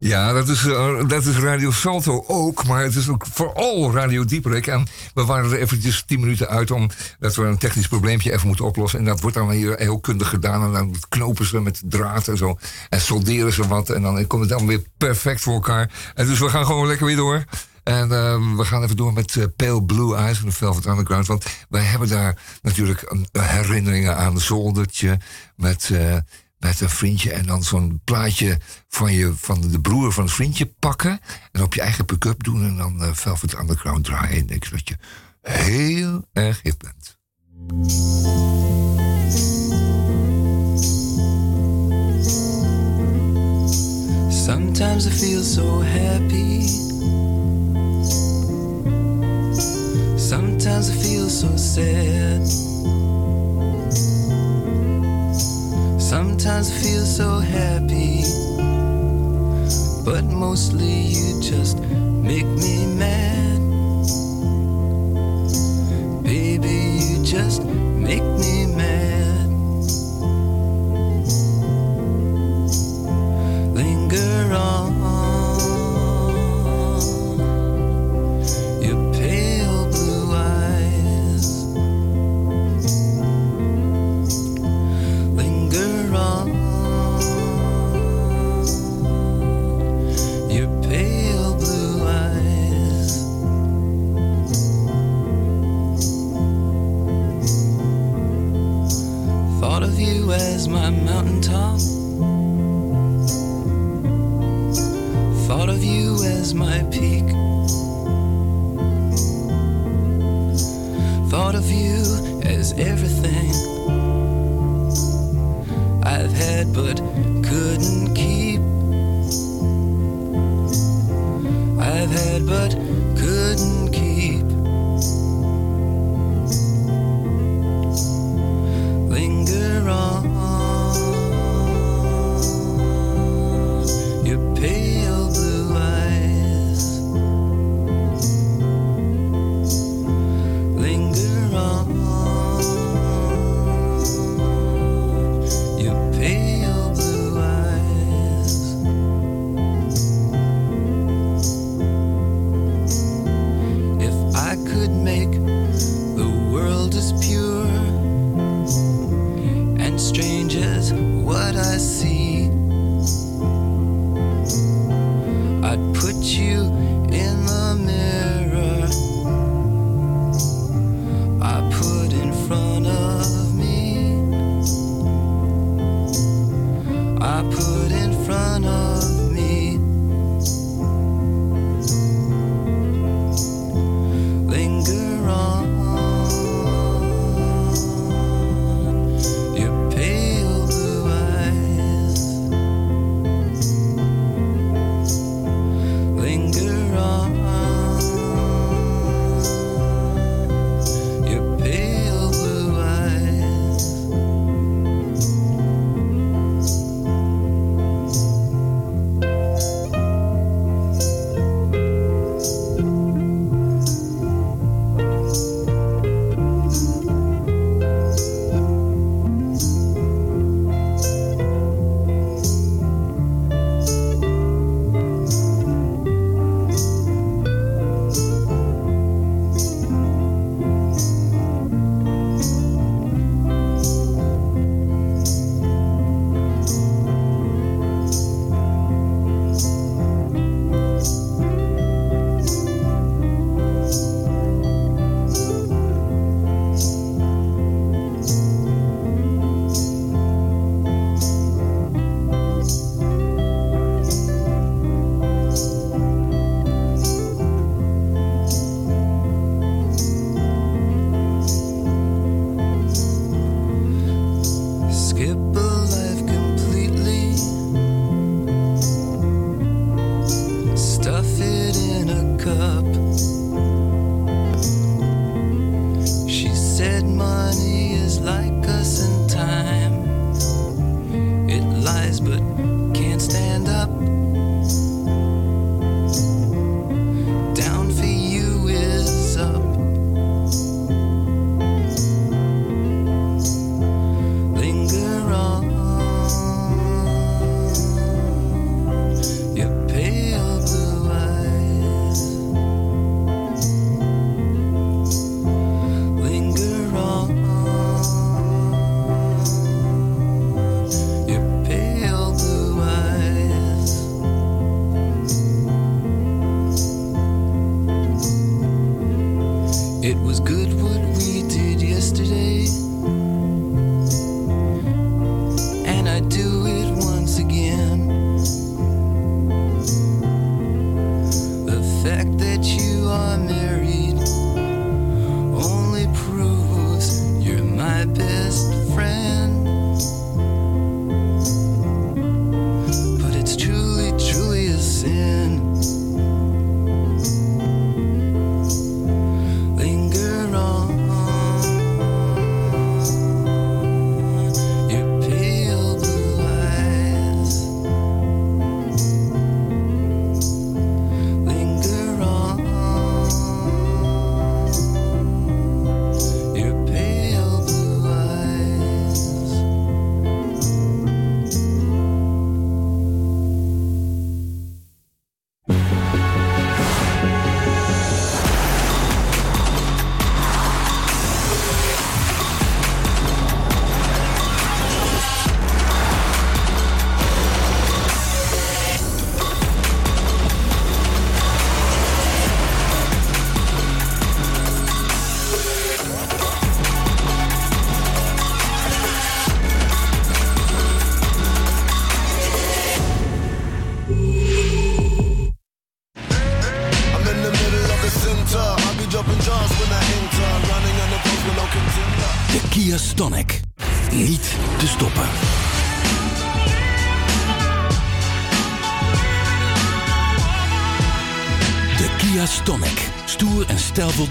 Ja, dat is, eh, dat is Radio Salto ook, maar het is ook vooral Radio Dieperik. En we waren er eventjes tien minuten uit omdat we een technisch probleempje even moeten oplossen. En dat wordt dan hier heel kundig gedaan. En dan knopen ze met draad en zo. En solderen ze wat. En dan komt het dan weer perfect voor elkaar. En dus we gaan gewoon lekker weer door. En uh, we gaan even door met uh, Pale Blue Eyes van de Velvet Underground. Want wij hebben daar natuurlijk herinneringen aan zoldertje met, uh, met een vriendje. En dan zo'n plaatje van, je, van de broer van het vriendje pakken. En op je eigen pick-up doen. En dan uh, Velvet Underground draaien. En denk dat je heel erg hip bent. Sometimes I feel so happy. Sometimes I feel so sad. Sometimes feel so happy. But mostly you just make me mad. Baby, you just make me mad. Linger on.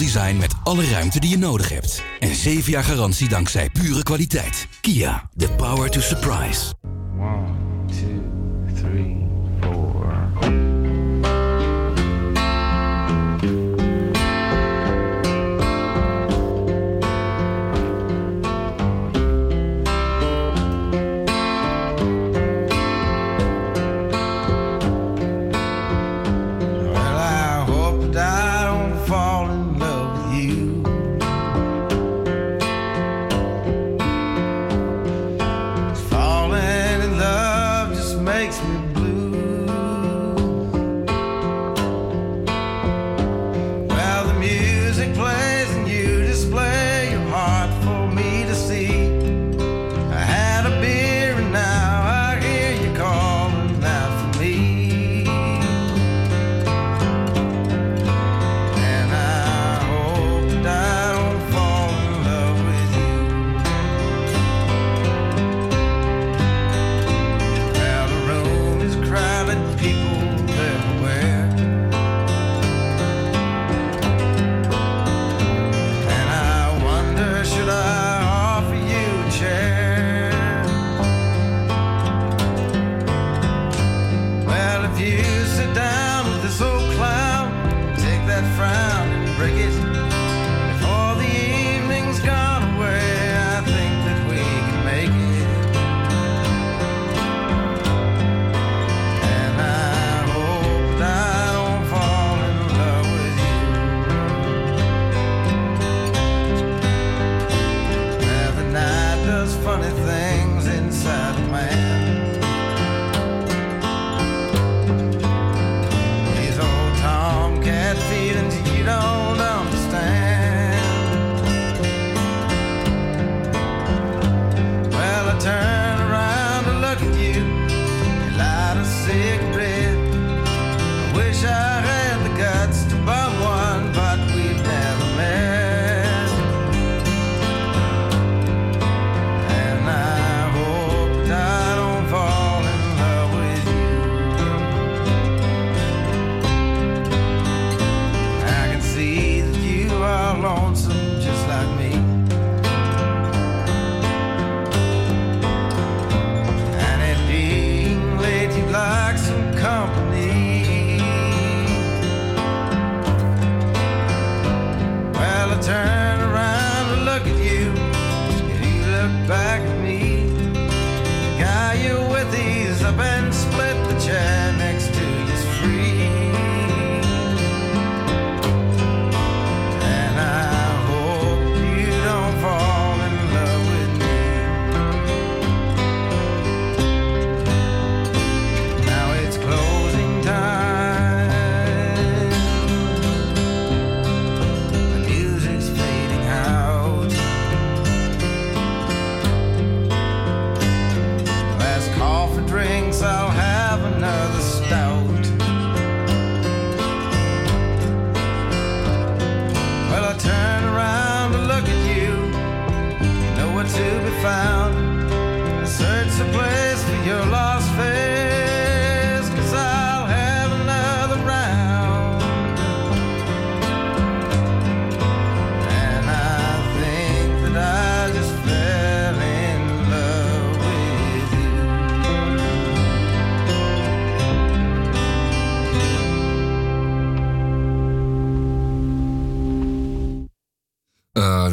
design met alle ruimte die je nodig hebt. En 7 jaar garantie dankzij pure kwaliteit. Kia, the power to surprise.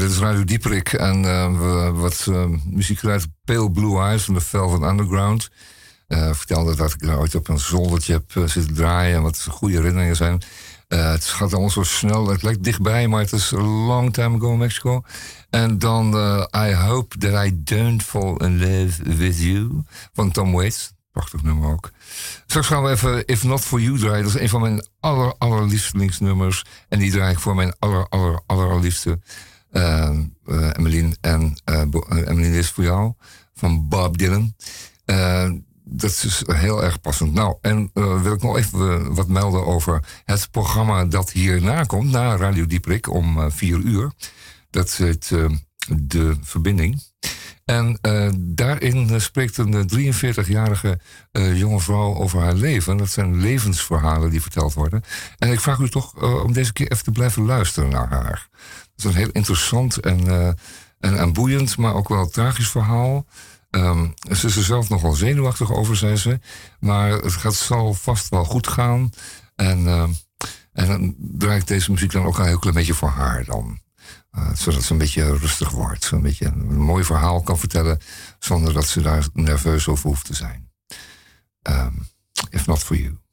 Dit is Radio Dieperik en uh, we, wat uh, muziek uit Pale Blue Eyes van de Velvet Underground. vertelde dat ik daar ooit op een zoldertje heb zitten draaien en wat goede herinneringen zijn. het gaat allemaal zo snel, het lijkt dichtbij, maar het is a long time ago in Mexico. En dan I Hope That I Don't Fall in Love With You van Tom Waits. Prachtig nummer ook. Straks gaan we even If Not For You draaien. Dat is een van mijn aller, allerlievelingsnummers. En die draai ik voor mijn aller, aller, allerliefste Emmeline. En uh, Emmeline is voor jou. Van Bob Dylan. dat is heel erg passend. Nou, en wil ik nog even wat melden over het programma dat hierna komt. Na Radio Dieprik om vier uur. Dat heet De Verbinding. En daarin spreekt een 43-jarige uh, jonge vrouw over haar leven. Dat zijn levensverhalen die verteld worden. En ik vraag u toch om deze keer even te blijven luisteren naar haar. Het is een heel interessant en, en, en, boeiend, maar ook wel tragisch verhaal. Um, ze is er zelf nogal zenuwachtig over, zei ze. Maar het gaat, zal vast wel goed gaan. En, en dan draai ik deze muziek dan ook een heel klein beetje voor haar dan. Uh, zodat ze een beetje rustig wordt. Een beetje een mooi verhaal kan vertellen. zonder dat ze daar nerveus over hoeft te zijn. Um, if not for you.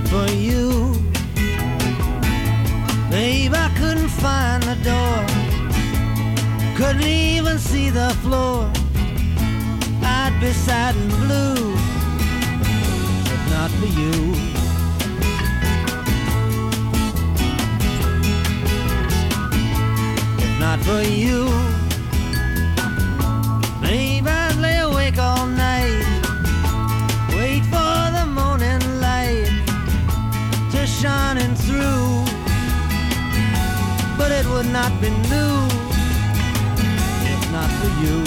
Not for you. Babe, I couldn't find the door, couldn't even see the floor. I'd be sad and blue if not for you. If not for you, babe, I'd lay awake all night, would not be new if not for you.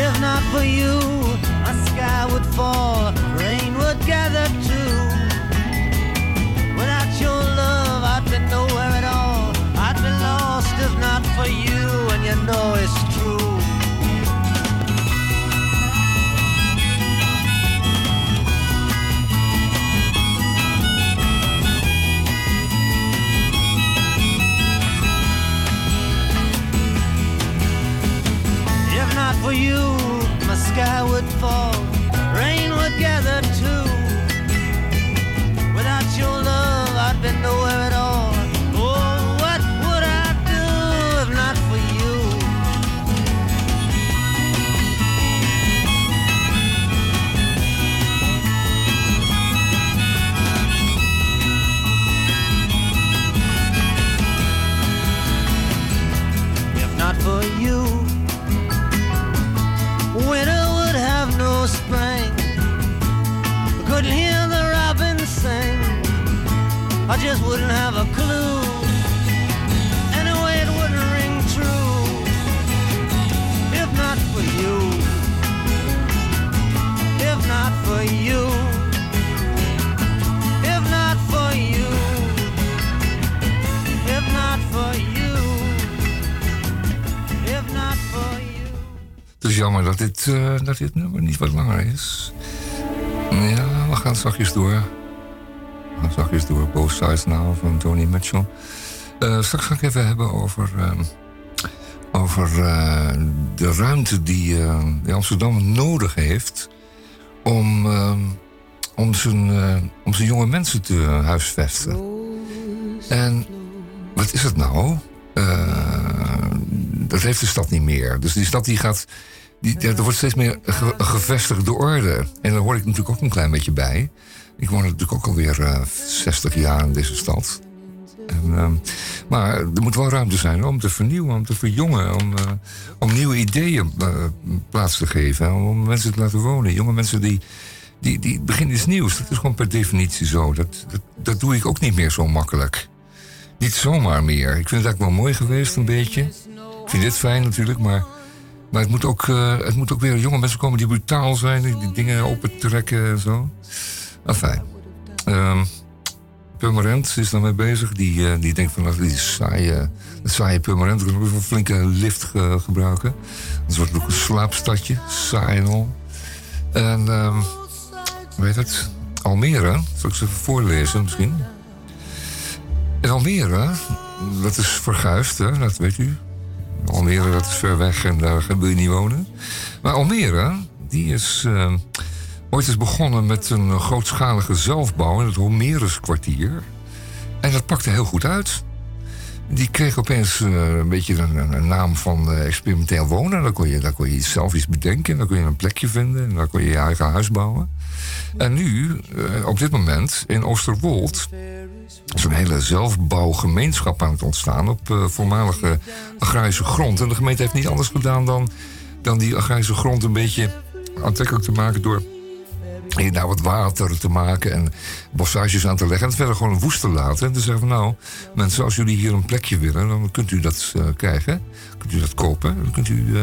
If not for you, a sky would fall, dat dit, uh, dat dit nummer niet wat langer is. Ja, we gaan zachtjes door. We gaan zachtjes door. Both Sides Now van Tony Mitchell. Uh, straks ga ik even hebben over, uh, over de ruimte die, die, Amsterdam nodig heeft... om, om, zijn, om zijn jonge mensen te huisvesten. En wat is het nou? dat heeft de stad niet meer. Dus die stad die gaat. Die, ja, er wordt steeds meer ge, gevestigde orde. En daar hoor ik natuurlijk ook een klein beetje bij. Ik woon natuurlijk ook alweer uh, 60 jaar in deze stad. En, uh, maar er moet wel ruimte zijn om te vernieuwen, om te verjongen, om, uh, om nieuwe ideeën uh, plaats te geven. Om mensen te laten wonen. Jonge mensen die, die, die beginnen iets nieuws. Dat is gewoon per definitie zo. Dat, dat, dat doe ik ook niet meer zo makkelijk. Niet zomaar meer. Ik vind het eigenlijk wel mooi geweest, een beetje. Ik vind dit fijn natuurlijk, maar, maar het, moet ook, eh, het moet ook weer jonge mensen komen die brutaal zijn, die, dingen open trekken en zo. Enfin. Ehm Purmerend is daarmee bezig. Die, eh, die denkt van, die saaie, dat saaie Purmerend, we kunnen een flinke lift ge- gebruiken. Het wordt ook een slaapstadje, saai en. En, ehm weet het, Almere, zal ik ze even voorlezen misschien? In Almere, dat is verguisd, hè, dat weet u. Almere, dat is ver weg en daar wil je niet wonen. Maar Almere, die is eh, ooit eens begonnen met een grootschalige zelfbouw in het Homeruskwartier. En dat pakte heel goed uit. Die kreeg opeens eh, een beetje een, naam van eh, experimenteel wonen. Dan kon, je, dan kon je zelf iets bedenken. Dan kon je een plekje vinden. En dan kon je je eigen huis bouwen. En nu, eh, op dit moment, in Oosterwold... is een hele zelfbouwgemeenschap aan het ontstaan... op eh, voormalige agrarische grond. En de gemeente heeft niet anders gedaan dan, dan die agrarische grond... een beetje aantrekkelijk te maken door hier daar wat water te maken en bossages aan te leggen. En verder gewoon woest te laten. En te zeggen van nou, mensen, als jullie hier een plekje willen, dan kunt u dat eh, krijgen. Kunt u dat kopen. Dan kunt u,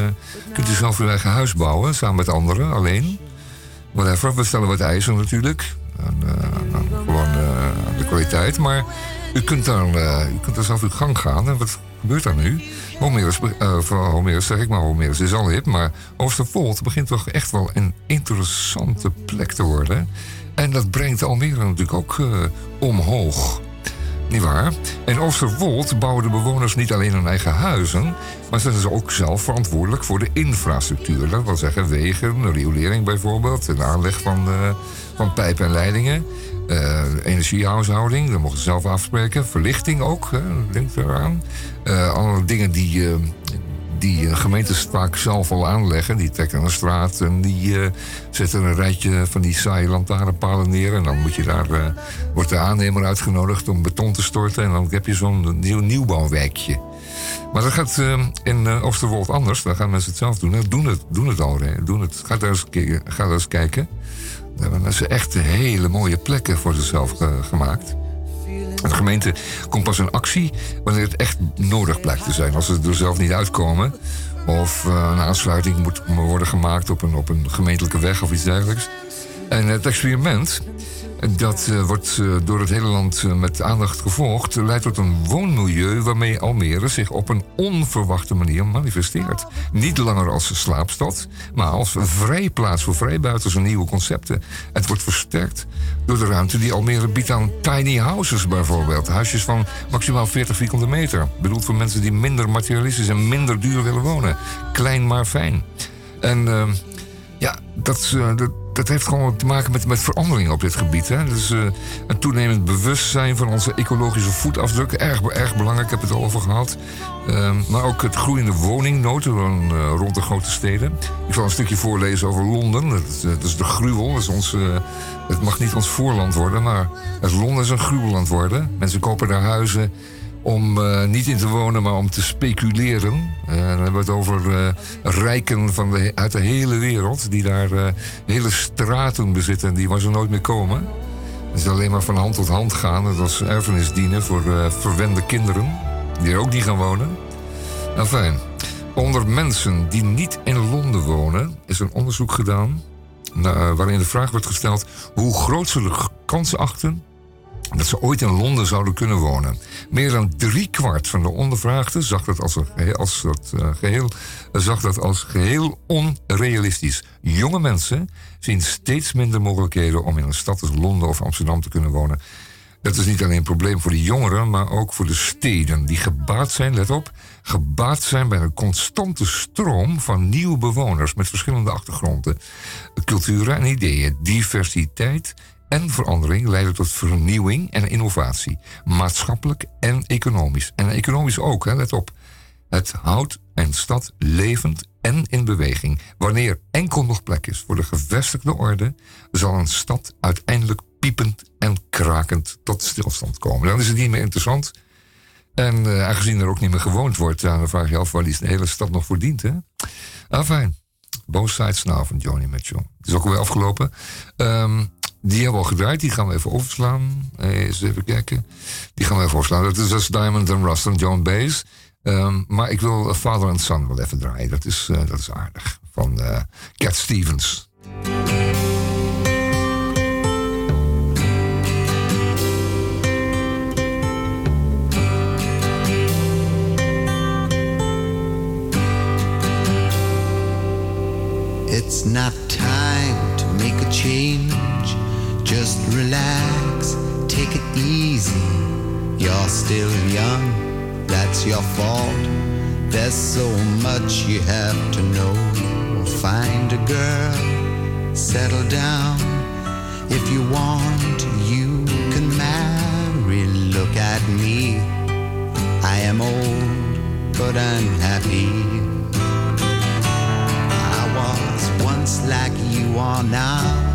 kunt u zelf uw eigen huis bouwen, samen met anderen, alleen. Whatever, we stellen wat eisen natuurlijk. En, nou, gewoon eh, de kwaliteit. Maar u kunt, daar, eh, u kunt daar zelf uw gang gaan. En wat gebeurt daar nu? Homerus, Homerus zeg ik maar, Homerus is al hip. Maar Oosterwold begint toch echt wel een interessante plek te worden. En dat brengt Almere natuurlijk ook omhoog. Niet waar? In Oosterwold bouwen de bewoners niet alleen hun eigen huizen, maar zijn ze ook zelf verantwoordelijk voor de infrastructuur. Dat wil zeggen wegen, riolering bijvoorbeeld, de aanleg van, eh, van pijpen en leidingen, eh, energiehuishouding, dat mogen ze zelf afspreken, verlichting ook, hè, denk eraan. Eh alle dingen die, die eh, gemeentes vaak zelf al aanleggen. Die trekken een straat en die eh, zetten een rijtje van die saaie lantaarnpalen neer. En dan moet je daar, eh, wordt de aannemer uitgenodigd om beton te storten. En dan heb je zo'n nieuw, nieuwbouwwijkje. Maar dat gaat in Oosterwold anders. Daar gaan mensen het zelf doen. Doen het, doen het al. Doen het. Ga daar eens, ga daar eens kijken. Daar hebben ze echt hele mooie plekken voor zichzelf ge- gemaakt. De gemeente komt pas in actie wanneer het echt nodig blijkt te zijn. Als ze er zelf niet uitkomen. Of eh, een aansluiting moet worden gemaakt op een, op een gemeentelijke weg of iets dergelijks. En het experiment, dat eh, wordt eh, door het hele land eh, met aandacht gevolgd, leidt tot een woonmilieu waarmee Almere zich op een onverwachte manier manifesteert. Niet langer als slaapstad, maar als vrijplaats voor vrijbuiters en nieuwe concepten. Het wordt versterkt door de ruimte die Almere biedt aan tiny houses bijvoorbeeld. Huisjes van maximaal 40 vierkante meter. Bedoeld voor mensen die minder materialistisch en minder duur willen wonen. Klein maar fijn. En eh, ja, dat, dat, dat heeft gewoon te maken met, met verandering op dit gebied. Hè. Dus eh, een toenemend bewustzijn van onze ecologische voetafdruk. Erg, erg belangrijk, ik heb het al over gehad. Ehm, maar ook het groeiende woningnood eh, rond de grote steden. Ik zal een stukje voorlezen over Londen. Dat, is, eh, dat is de gruwel. Dat is ons, het mag niet ons voorland worden, maar het Londen is een gruwelland worden. Mensen kopen daar huizen om eh, niet in te wonen, maar om te speculeren. Eh, dan hebben we het over eh, rijken van uit de hele wereld... die daar hele straten bezitten en die waar ze nooit meer komen. Dat is alleen maar van hand tot hand gaan. Dat als erfenis dienen voor verwende kinderen... die er ook niet gaan wonen. Nou, fijn. Onder mensen die niet in Londen wonen... is een onderzoek gedaan... waarin de vraag wordt gesteld... hoe groot ze de kans achten dat ze ooit in Londen zouden kunnen wonen. Meer dan driekwart van de ondervraagden zag dat als, als dat, eh, geheel, zag dat als geheel onrealistisch. Jonge mensen zien steeds minder mogelijkheden om in een stad als Londen of Amsterdam te kunnen wonen. Dat is niet alleen een probleem voor de jongeren, maar ook voor de steden die gebaat zijn, let op, gebaat zijn bij een constante stroom van nieuwe bewoners met verschillende achtergronden, culturen en ideeën, diversiteit en verandering leiden tot vernieuwing en innovatie, maatschappelijk en economisch. En economisch ook, hè, let op. Het houdt een stad levend en in beweging. Wanneer enkel nog plek is voor de gevestigde orde, zal een stad uiteindelijk piepend en krakend tot stilstand komen. Dan is het niet meer interessant. En eh, aangezien er ook niet meer gewoond wordt, dan vraag je af waar die hele stad nog voor dient. Hè? Ah, fijn. Both Sides van Joni Mitchell. Het is ook alweer afgelopen. Ehm, die hebben we al gedraaid. Die gaan we even overslaan. Eh, Eens even kijken. Die gaan we even overslaan. Dat is dus Diamond and Rust en John Baez. Ehm, maar ik wil Father and Son wel even draaien. Dat is, eh, dat is aardig. Van eh, Cat Stevens. It's not time to make a change. Just relax, take it easy. You're still young, that's your fault. There's so much you have to know. Find a girl, settle down. If you want, you can marry. Look at me. I am old, but I'm happy. I was once like you are now,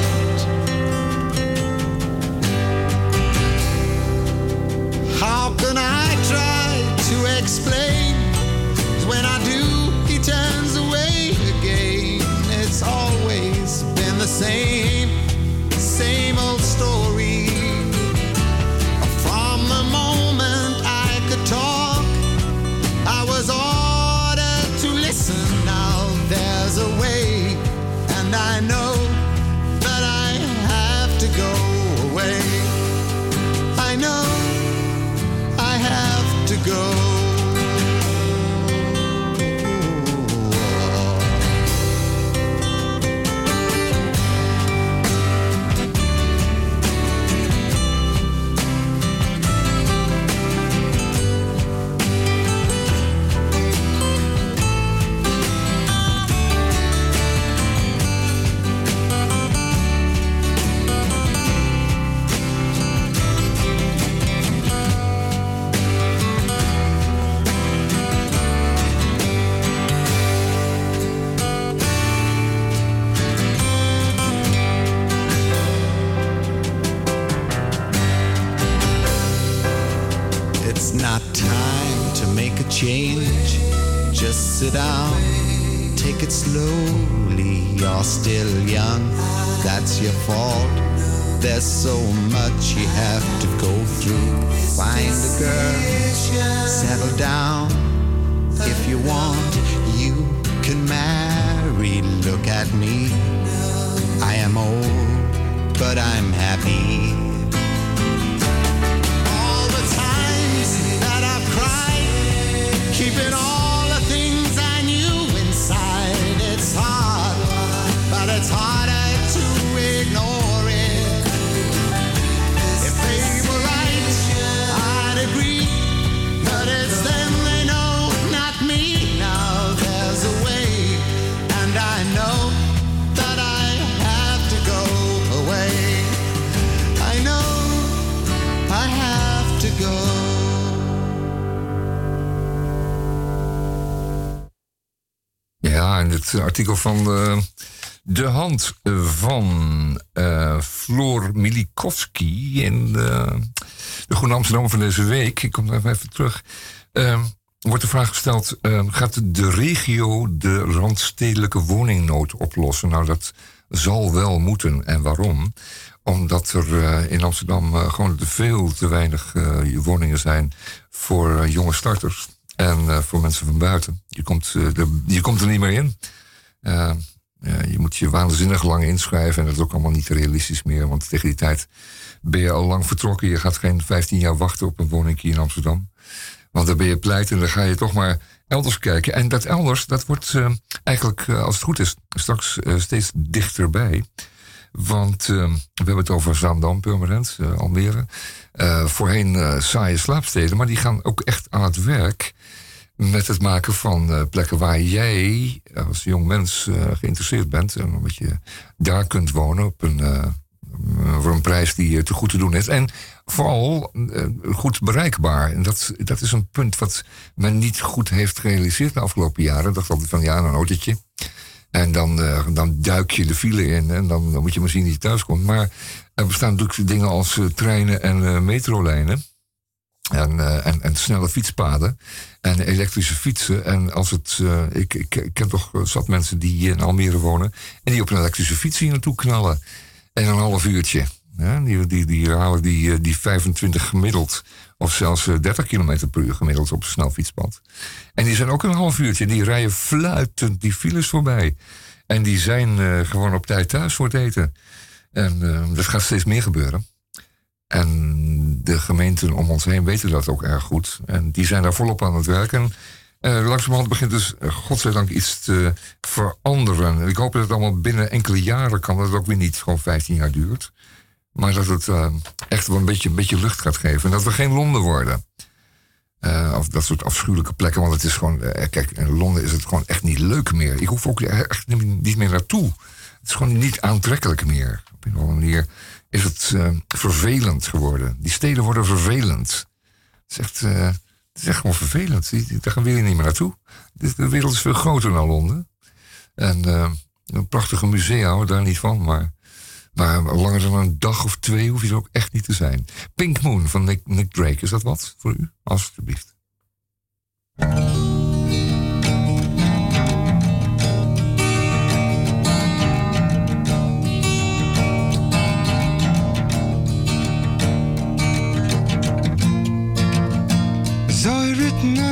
To explain? Find a girl, settle down. If you want, you can marry. Look at me. I am old, but I'm happy. All the times that I've cried, keeping all Ja, en het artikel van eh, De Hand van eh, Floor Milikowski in de, de Groene Amsterdam van deze week. Ik kom daar even terug. Eh, wordt de vraag gesteld: gaat de regio de randstedelijke woningnood oplossen? Nou, dat zal wel moeten. En waarom? Omdat er in Amsterdam gewoon te veel te weinig woningen zijn voor jonge starters. En voor mensen van buiten. Je komt, je komt er niet meer in. Eh, ja, je moet je waanzinnig lang inschrijven. En dat is ook allemaal niet realistisch meer. Want tegen die tijd ben je al lang vertrokken. Je gaat geen 15 jaar wachten op een woning hier in Amsterdam. Want dan ben je pleit en dan ga je toch maar elders kijken. En dat elders, dat wordt eh, eigenlijk, eh, als het goed is, straks eh, steeds dichterbij. Want eh, we hebben het over Zaandam, Purmerend, eh, Almere. Voorheen saaie slaapsteden, maar die gaan ook echt aan het werk met het maken van eh, plekken waar jij als jong mens eh, geïnteresseerd bent. En omdat je daar kunt wonen op een, eh, eh, voor een prijs die eh, te goed te doen is. En vooral eh, goed bereikbaar. En dat, dat is een punt wat men niet goed heeft gerealiseerd de afgelopen jaren. Dacht altijd van ja, een autootje. En dan, eh, dan duik je de file in en dan, dan moet je maar zien dat thuis komt. Maar er bestaan natuurlijk dingen als eh, treinen en eh, metrolijnen. En, eh, en, en snelle fietspaden. En elektrische fietsen. En als het. eh, ik, ik, ik ken toch eh, zat mensen die in Almere wonen. En die op een elektrische fiets hier naartoe knallen. En een half uurtje. Die, die, die halen die, eh, die 25 gemiddeld. Of zelfs eh, 30 km per uur gemiddeld op een snel fietspad. En die zijn ook een half uurtje. Die rijden fluitend die files voorbij. En die zijn eh, gewoon op tijd thuis voor het eten. En eh, dat gaat steeds meer gebeuren. En de gemeenten om ons heen weten dat ook erg goed. En die zijn daar volop aan het werken. En eh, langzamerhand begint dus, eh, godzijdank, iets te veranderen. Ik hoop dat het allemaal binnen enkele jaren kan. Dat het ook weer niet gewoon 15 jaar duurt. Maar dat het eh, echt wel een beetje, een beetje lucht gaat geven. En dat we geen Londen worden. Of dat soort afschuwelijke plekken. Want het is gewoon, kijk, in Londen is het gewoon echt niet leuk meer. Ik hoef ook echt niet meer naartoe. Het is gewoon niet aantrekkelijk meer. Op een of andere manier is het eh, vervelend geworden. Die steden worden vervelend. Het is echt, eh, gewoon vervelend. Daar gaan we niet meer naartoe. De, wereld is veel groter dan Londen. En eh, een prachtige musea, hou daar niet van. Maar, maar langer dan een dag of twee hoef je er ook echt niet te zijn. Pink Moon van Nick, Nick Drake, is dat wat voor u? Alsjeblieft.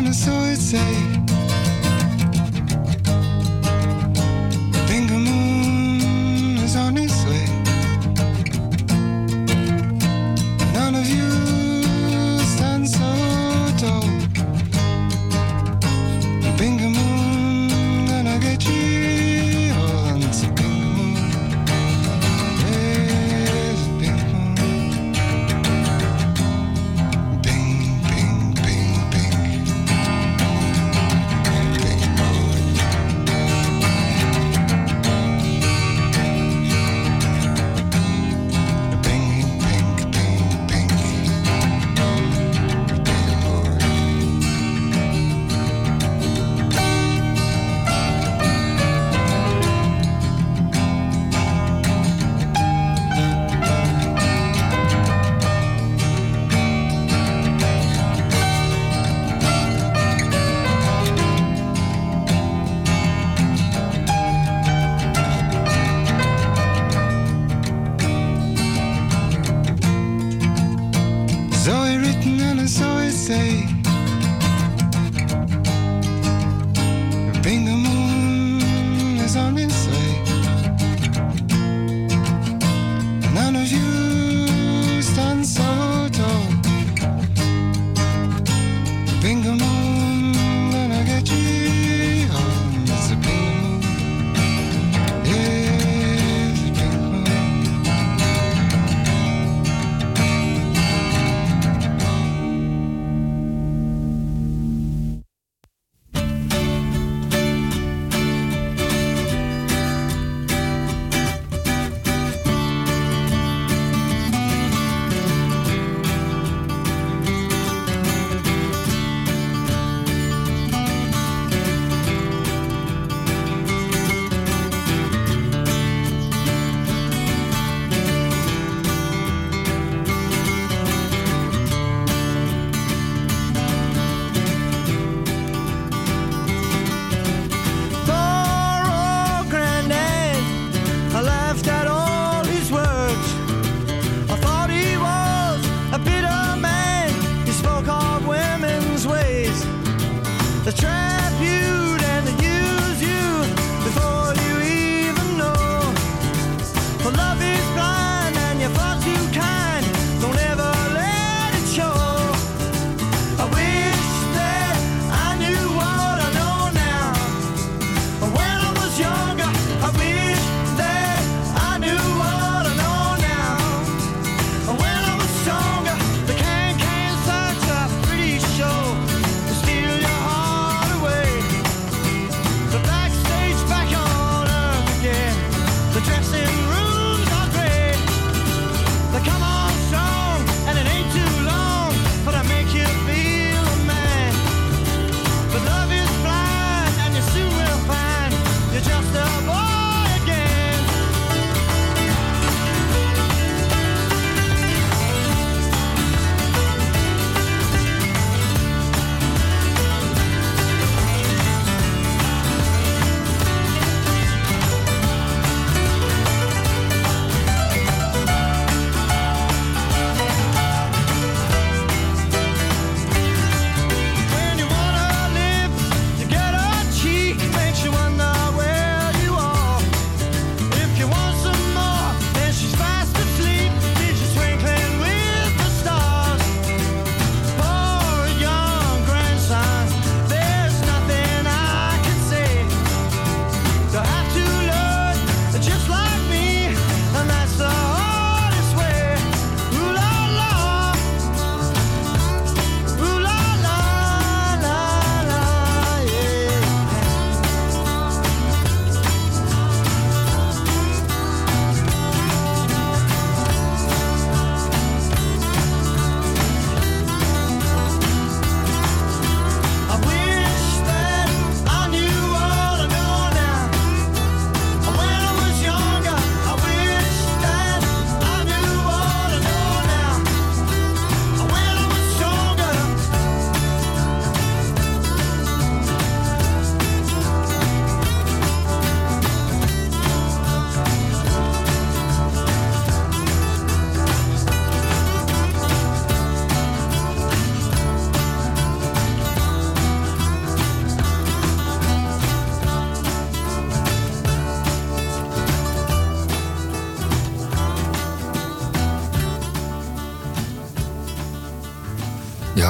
Written and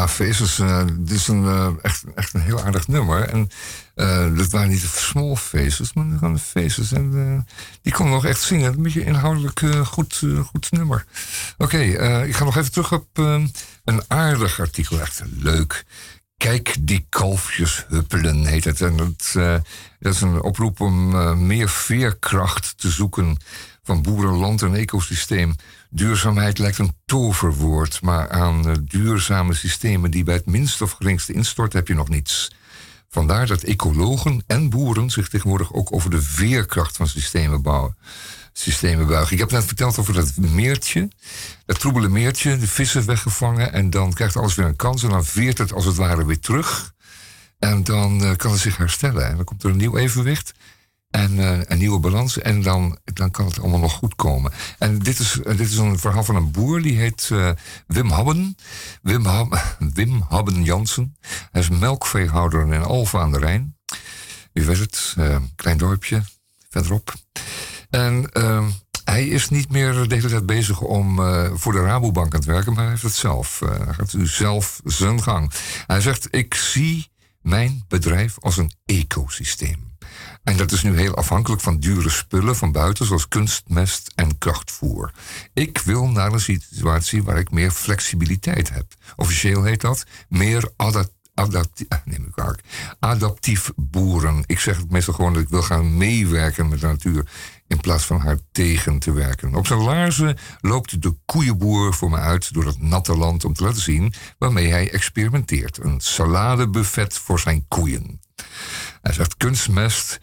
Faces, eh, dit is een, eh, echt, echt een heel aardig nummer. En eh, dat waren niet de small faces, maar gewoon de faces. En die kon nog echt zingen. Een beetje inhoudelijk goed, goed nummer. Oké, ik ga nog even terug op eh, een aardig artikel. Echt leuk. Kijk die kalfjes huppelen, heet het. En dat, dat is een oproep om meer veerkracht te zoeken van boeren, land en ecosysteem. Duurzaamheid lijkt een toverwoord, maar aan duurzame systemen die bij het minst of geringste instorten heb je nog niets. Vandaar dat ecologen en boeren zich tegenwoordig ook over de veerkracht van systemen bouwen. Systemen buigen. Ik heb net verteld over dat meertje, dat troebele meertje, de vissen weggevangen en dan krijgt alles weer een kans en dan veert het als het ware weer terug. En dan eh, kan het zich herstellen en dan komt er een nieuw evenwicht en eh, een nieuwe balans en dan, dan kan het allemaal nog goed komen. En dit is, eh, dit is een verhaal van een boer, die heet eh, Wim Habben. Wim, Hab, Wim Habben Jansen. Hij is melkveehouder in Alphen aan de Rijn. U weet het, klein dorpje verderop. En eh, hij is niet meer de hele tijd bezig om voor de Rabobank aan het werken, maar hij heeft het zelf. hij gaat nu zelf zijn gang. Hij zegt, ik zie mijn bedrijf als een ecosysteem. En dat is nu heel afhankelijk van dure spullen van buiten, zoals kunstmest en krachtvoer. Ik wil naar een situatie waar ik meer flexibiliteit heb. Officieel heet dat meer adapt adaptief, kwalijk, adaptief boeren. Ik zeg het meestal gewoon dat ik wil gaan meewerken met de natuur in plaats van haar tegen te werken. Op zijn laarzen loopt de koeienboer voor me uit door het natte land om te laten zien waarmee hij experimenteert. Een saladebuffet voor zijn koeien. Hij zegt kunstmest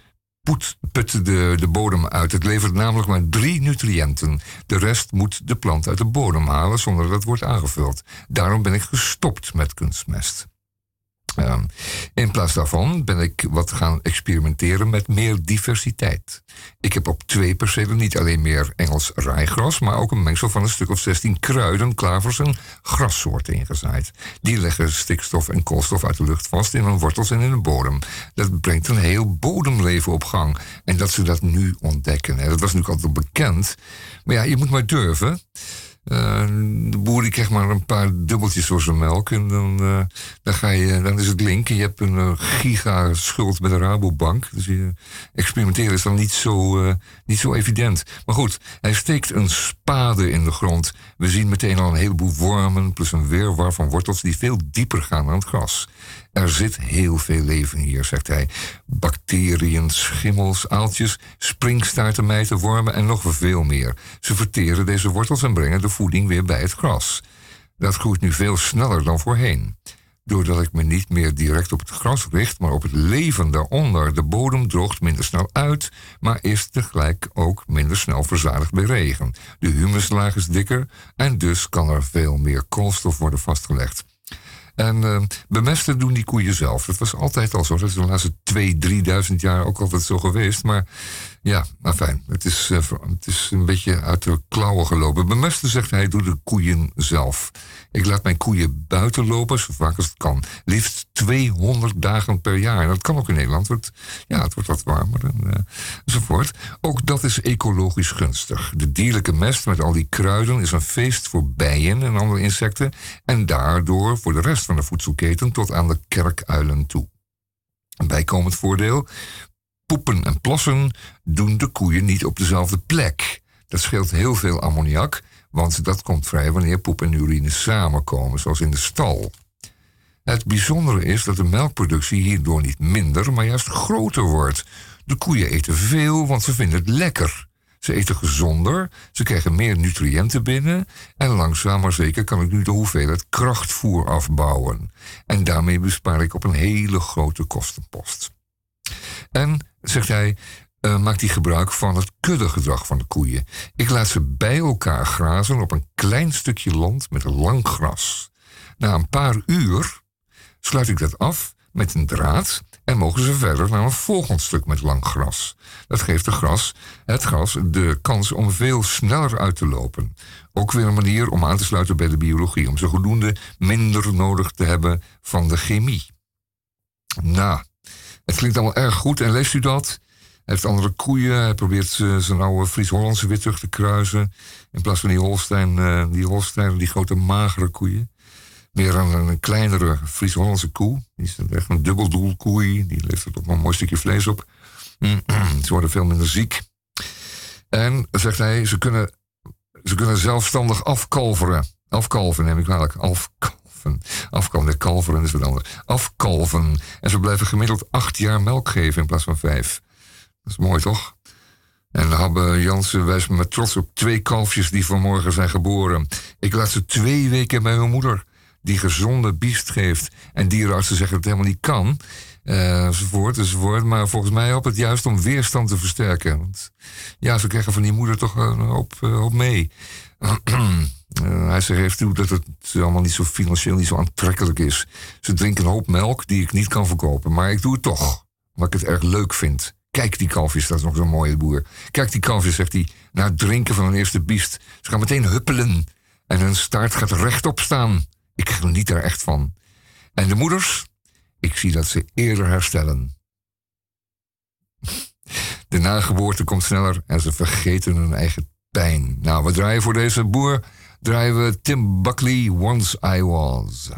poet, put de, de bodem uit. Het levert namelijk maar drie nutriënten. De rest moet de plant uit de bodem halen zonder dat het wordt aangevuld. Daarom ben ik gestopt met kunstmest. In plaats daarvan ben ik wat gaan experimenteren met meer diversiteit. Ik heb op twee percelen niet alleen meer Engels rijgras, maar ook een mengsel van een stuk of 16 kruiden, klavers en grassoorten ingezaaid. Die leggen stikstof en koolstof uit de lucht vast in hun wortels en in de bodem. Dat brengt een heel bodemleven op gang. En dat ze dat nu ontdekken. En dat was natuurlijk altijd bekend. Maar ja, je moet maar durven. Eh, de boer die krijgt maar een paar dubbeltjes door zijn melk. En dan, eh, dan, ga je, dan is het link. En je hebt een eh, giga schuld met de Rabobank. Dus experimenteren is dan niet zo, eh, niet zo evident. Maar goed, hij steekt een spade in de grond. We zien meteen al een heleboel wormen. Plus een weerwar van wortels die veel dieper gaan dan het gras. Er zit heel veel leven hier, zegt hij. Bacteriën, schimmels, aaltjes, springstaarten, mijten, wormen en nog veel meer. Ze verteren deze wortels en brengen de voeding weer bij het gras. Dat groeit nu veel sneller dan voorheen. Doordat ik me niet meer direct op het gras richt, maar op het leven daaronder. De bodem droogt minder snel uit, maar is tegelijk ook minder snel verzadigd bij regen. De humuslaag is dikker en dus kan er veel meer koolstof worden vastgelegd. En eh, bemesten doen die koeien zelf. Dat was altijd al zo. Dat is de laatste 2.000, 3.000 jaar ook altijd zo geweest. Maar ja, maar fijn. Het is, eh, het is een beetje uit de klauwen gelopen. Bemesten, zegt hij, doe de koeien zelf. Ik laat mijn koeien buiten lopen, zo vaak als het kan. Liefst 200 dagen per jaar. Dat kan ook in Nederland. Ja, het wordt wat warmer en, eh, enzovoort. Ook dat is ecologisch gunstig. De dierlijke mest met al die kruiden is een feest voor bijen en andere insecten. En daardoor voor de rest van de voedselketen tot aan de kerkuilen toe. Een bijkomend voordeel. Poepen en plassen doen de koeien niet op dezelfde plek. Dat scheelt heel veel ammoniak, want dat komt vrij wanneer poep en urine samenkomen, zoals in de stal. Het bijzondere is dat de melkproductie hierdoor niet minder, maar juist groter wordt. De koeien eten veel, want ze vinden het lekker. Ze eten gezonder, ze krijgen meer nutriënten binnen en langzaam maar zeker kan ik nu de hoeveelheid krachtvoer afbouwen. En daarmee bespaar ik op een hele grote kostenpost. En, zegt hij, eh, maakt hij gebruik van het kuddegedrag van de koeien. Ik laat ze bij elkaar grazen op een klein stukje land met lang gras. Na een paar uur sluit ik dat af met een draad en mogen ze verder naar een volgend stuk met lang gras. Dat geeft de gras, het gras de kans om veel sneller uit te lopen. Ook weer een manier om aan te sluiten bij de biologie, om zo voldoende minder nodig te hebben van de chemie. Nou, het klinkt allemaal erg goed en leest u dat? Hij heeft andere koeien. Hij probeert eh, zijn oude Fries-Hollandse weer terug te kruisen. In plaats van die Holstein, eh, die Holstein, die grote magere koeien. meer een, een kleinere Fries-Hollandse koe. Die is echt een dubbeldoelkoei. Die levert ook nog een mooi stukje vlees op. Ze worden veel minder ziek. En, zegt hij, ze kunnen, ze kunnen zelfstandig afkalveren. Afkalven neem ik kwalijk. Afkalven. Afkalven. Kalveren is wat anders. Afkalven. En ze blijven gemiddeld acht jaar melk geven in plaats van vijf. Dat is mooi, toch? En Habbe Jansen wijst me met trots op twee kalfjes die vanmorgen zijn geboren. Ik laat ze twee weken bij mijn moeder, die gezonde biest geeft. En dierenartsen zeggen dat het helemaal niet kan. eh, enzovoort, enzovoort. Maar volgens mij helpt het juist om weerstand te versterken. Want ja, ze krijgen van die moeder toch een hoop, eh, hoop mee. Eh, hij zegt toe dat het allemaal niet zo financieel niet zo aantrekkelijk is. Ze drinken een hoop melk die ik niet kan verkopen. Maar ik doe het toch, omdat ik het erg leuk vind. Kijk die kalfjes, dat is nog zo'n mooie boer. Kijk die kalfjes, zegt hij, na het drinken van hun eerste biest. Ze gaan meteen huppelen. En hun staart gaat rechtop staan. Ik geniet er echt van. En de moeders, ik zie dat ze eerder herstellen. De nageboorte komt sneller en ze vergeten hun eigen pijn. Nou, we draaien voor deze boer. Draaien we Tim Buckley, Once I Was.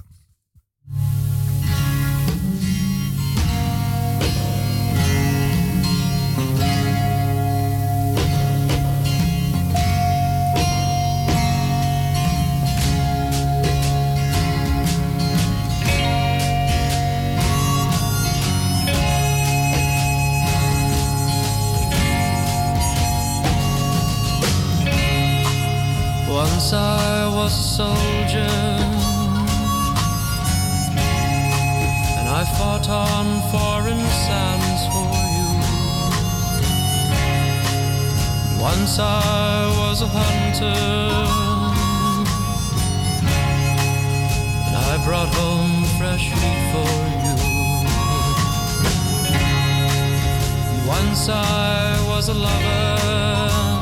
Once I was a soldier, and I fought on foreign sands for you. Once I was a hunter, and I brought home fresh meat for you. Once I was a lover.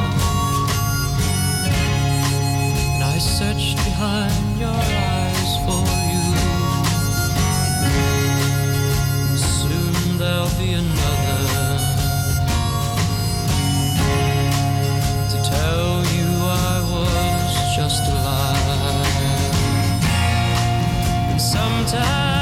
I searched behind your eyes for you. Soon there'll be another to tell you I was just a lie. And sometimes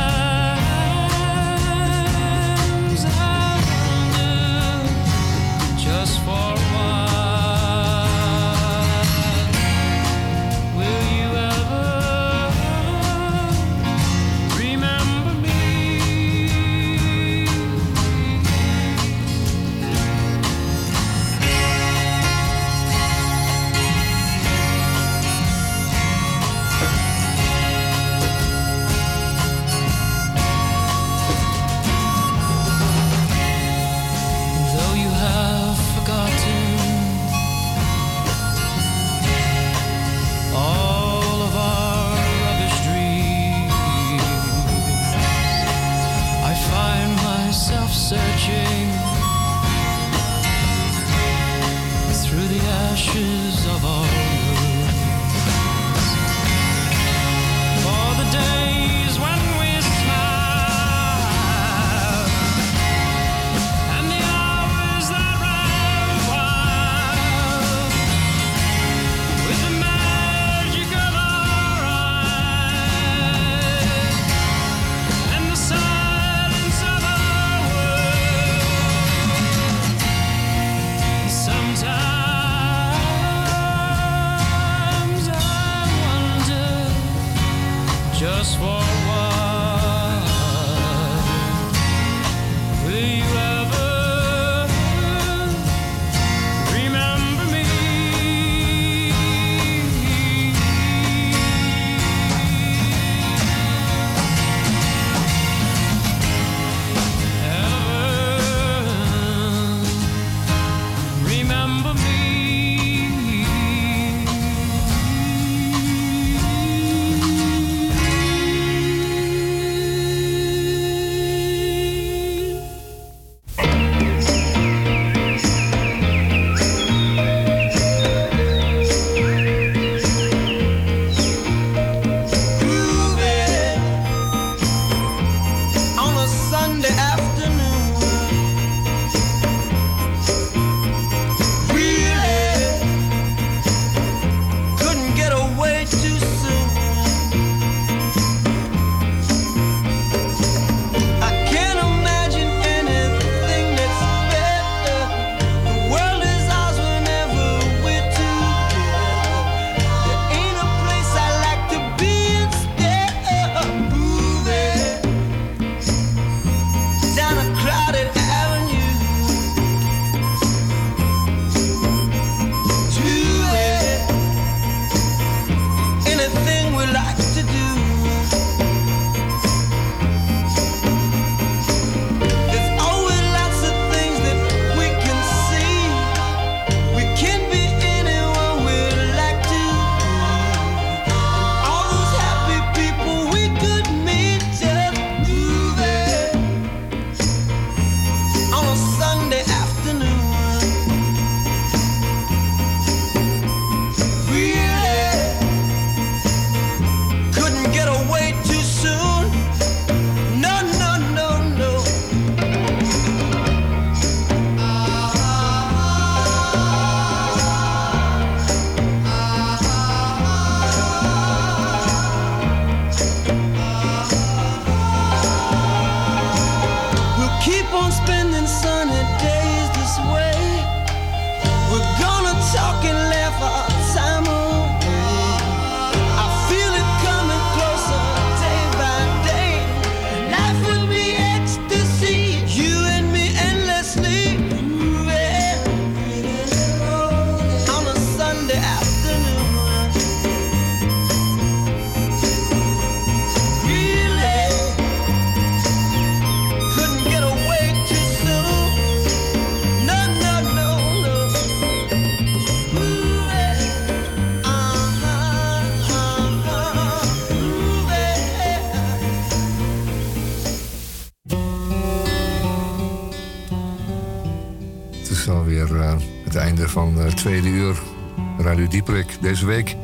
Deze week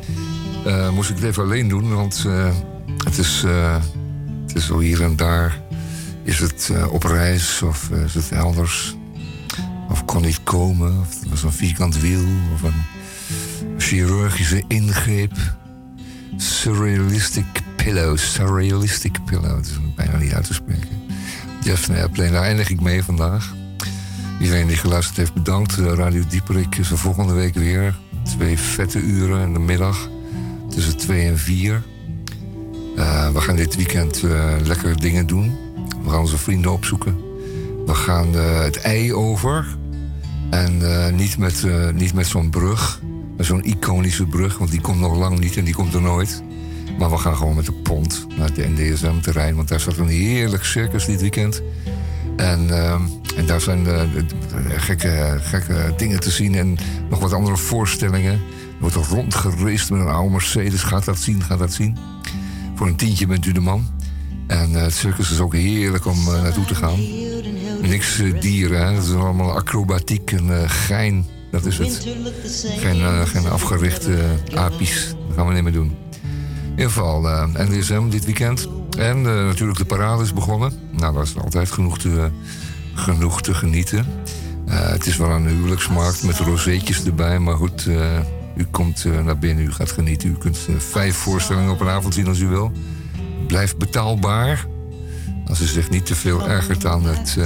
eh, moest ik het even alleen doen, want eh, het, is, eh, het is zo hier en daar. Is het op reis of is het elders? Of kon niet komen? Of het was een vierkant wiel? Of een chirurgische ingreep? Surrealistic pillow. Surrealistic pillow. Het is bijna niet uit te spreken. Jeff Airplane, daar eindig ik mee vandaag. Iedereen die geluisterd heeft, bedankt. Radio Dieperik is er volgende week weer. Twee vette uren in de middag. Tussen twee en vier. Eh, we gaan dit weekend eh, lekkere dingen doen. We gaan onze vrienden opzoeken. We gaan eh, het ei over. En niet met, niet met zo'n brug. Met zo'n iconische brug. Want die komt nog lang niet en die komt er nooit. Maar we gaan gewoon met de pont naar het NDSM-terrein. Want daar staat een heerlijk circus dit weekend. En, ehm, en daar zijn eh, gekke, gekke dingen te zien en nog wat andere voorstellingen. Er wordt er rondgereisd met een oude Mercedes. Gaat dat zien, gaat dat zien. Voor een tientje bent u de man. En eh, het circus is ook heerlijk om eh, naartoe te gaan. Niks dieren, hè. dat is allemaal acrobatiek en gein. Dat is het. Geen, geen afgerichte apies. Dat gaan we niet meer doen. In ieder geval, NDSM dit weekend. En eh, natuurlijk de parade is begonnen. Nou, daar is altijd genoeg te, genoeg te genieten. Eh, het is wel een huwelijksmarkt met rozeetjes erbij. Maar goed, eh, u komt naar binnen, u gaat genieten. U kunt vijf voorstellingen op een avond zien als u wil. Blijft betaalbaar. Als u zich niet te veel ergert aan het...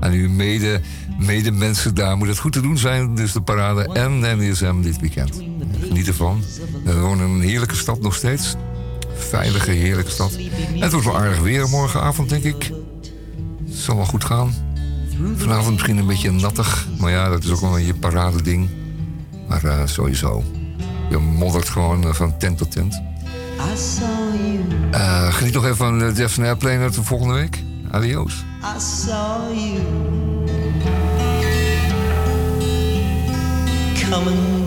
aan uw mede, medemensen daar moet het goed te doen zijn. Dus de parade en NDSM dit weekend. Geniet ervan. We wonen in een heerlijke stad nog steeds. Veilige, heerlijke stad. Het wordt wel aardig weer morgenavond, denk ik. Het zal wel goed gaan. Vanavond misschien een beetje nattig. Maar ja, dat is ook wel een je parade ding. Maar eh, sowieso. Je moddert gewoon eh, van tent tot tent. Eh, geniet nog even van uh, Jeff Airplane de volgende week. Adios. Coming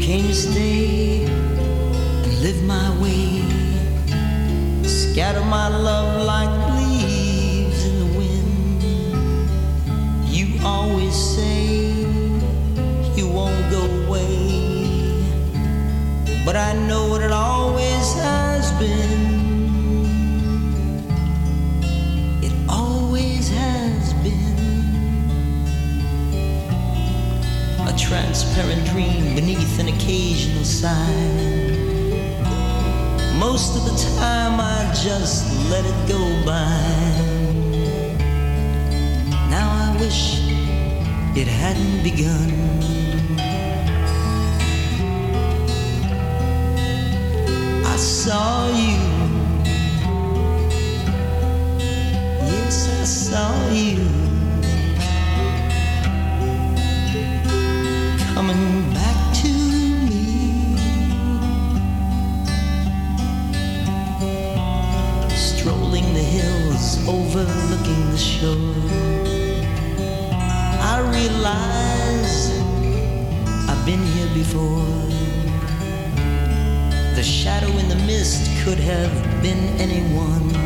came to stay and live my way, scatter my love like leaves in the wind. You always say you won't go away. But I know what it always has been. Transparent dream beneath an occasional sign. Most of the time I just let it go by. Now I wish it hadn't begun. I saw you. Yes, I saw you. Have been anyone.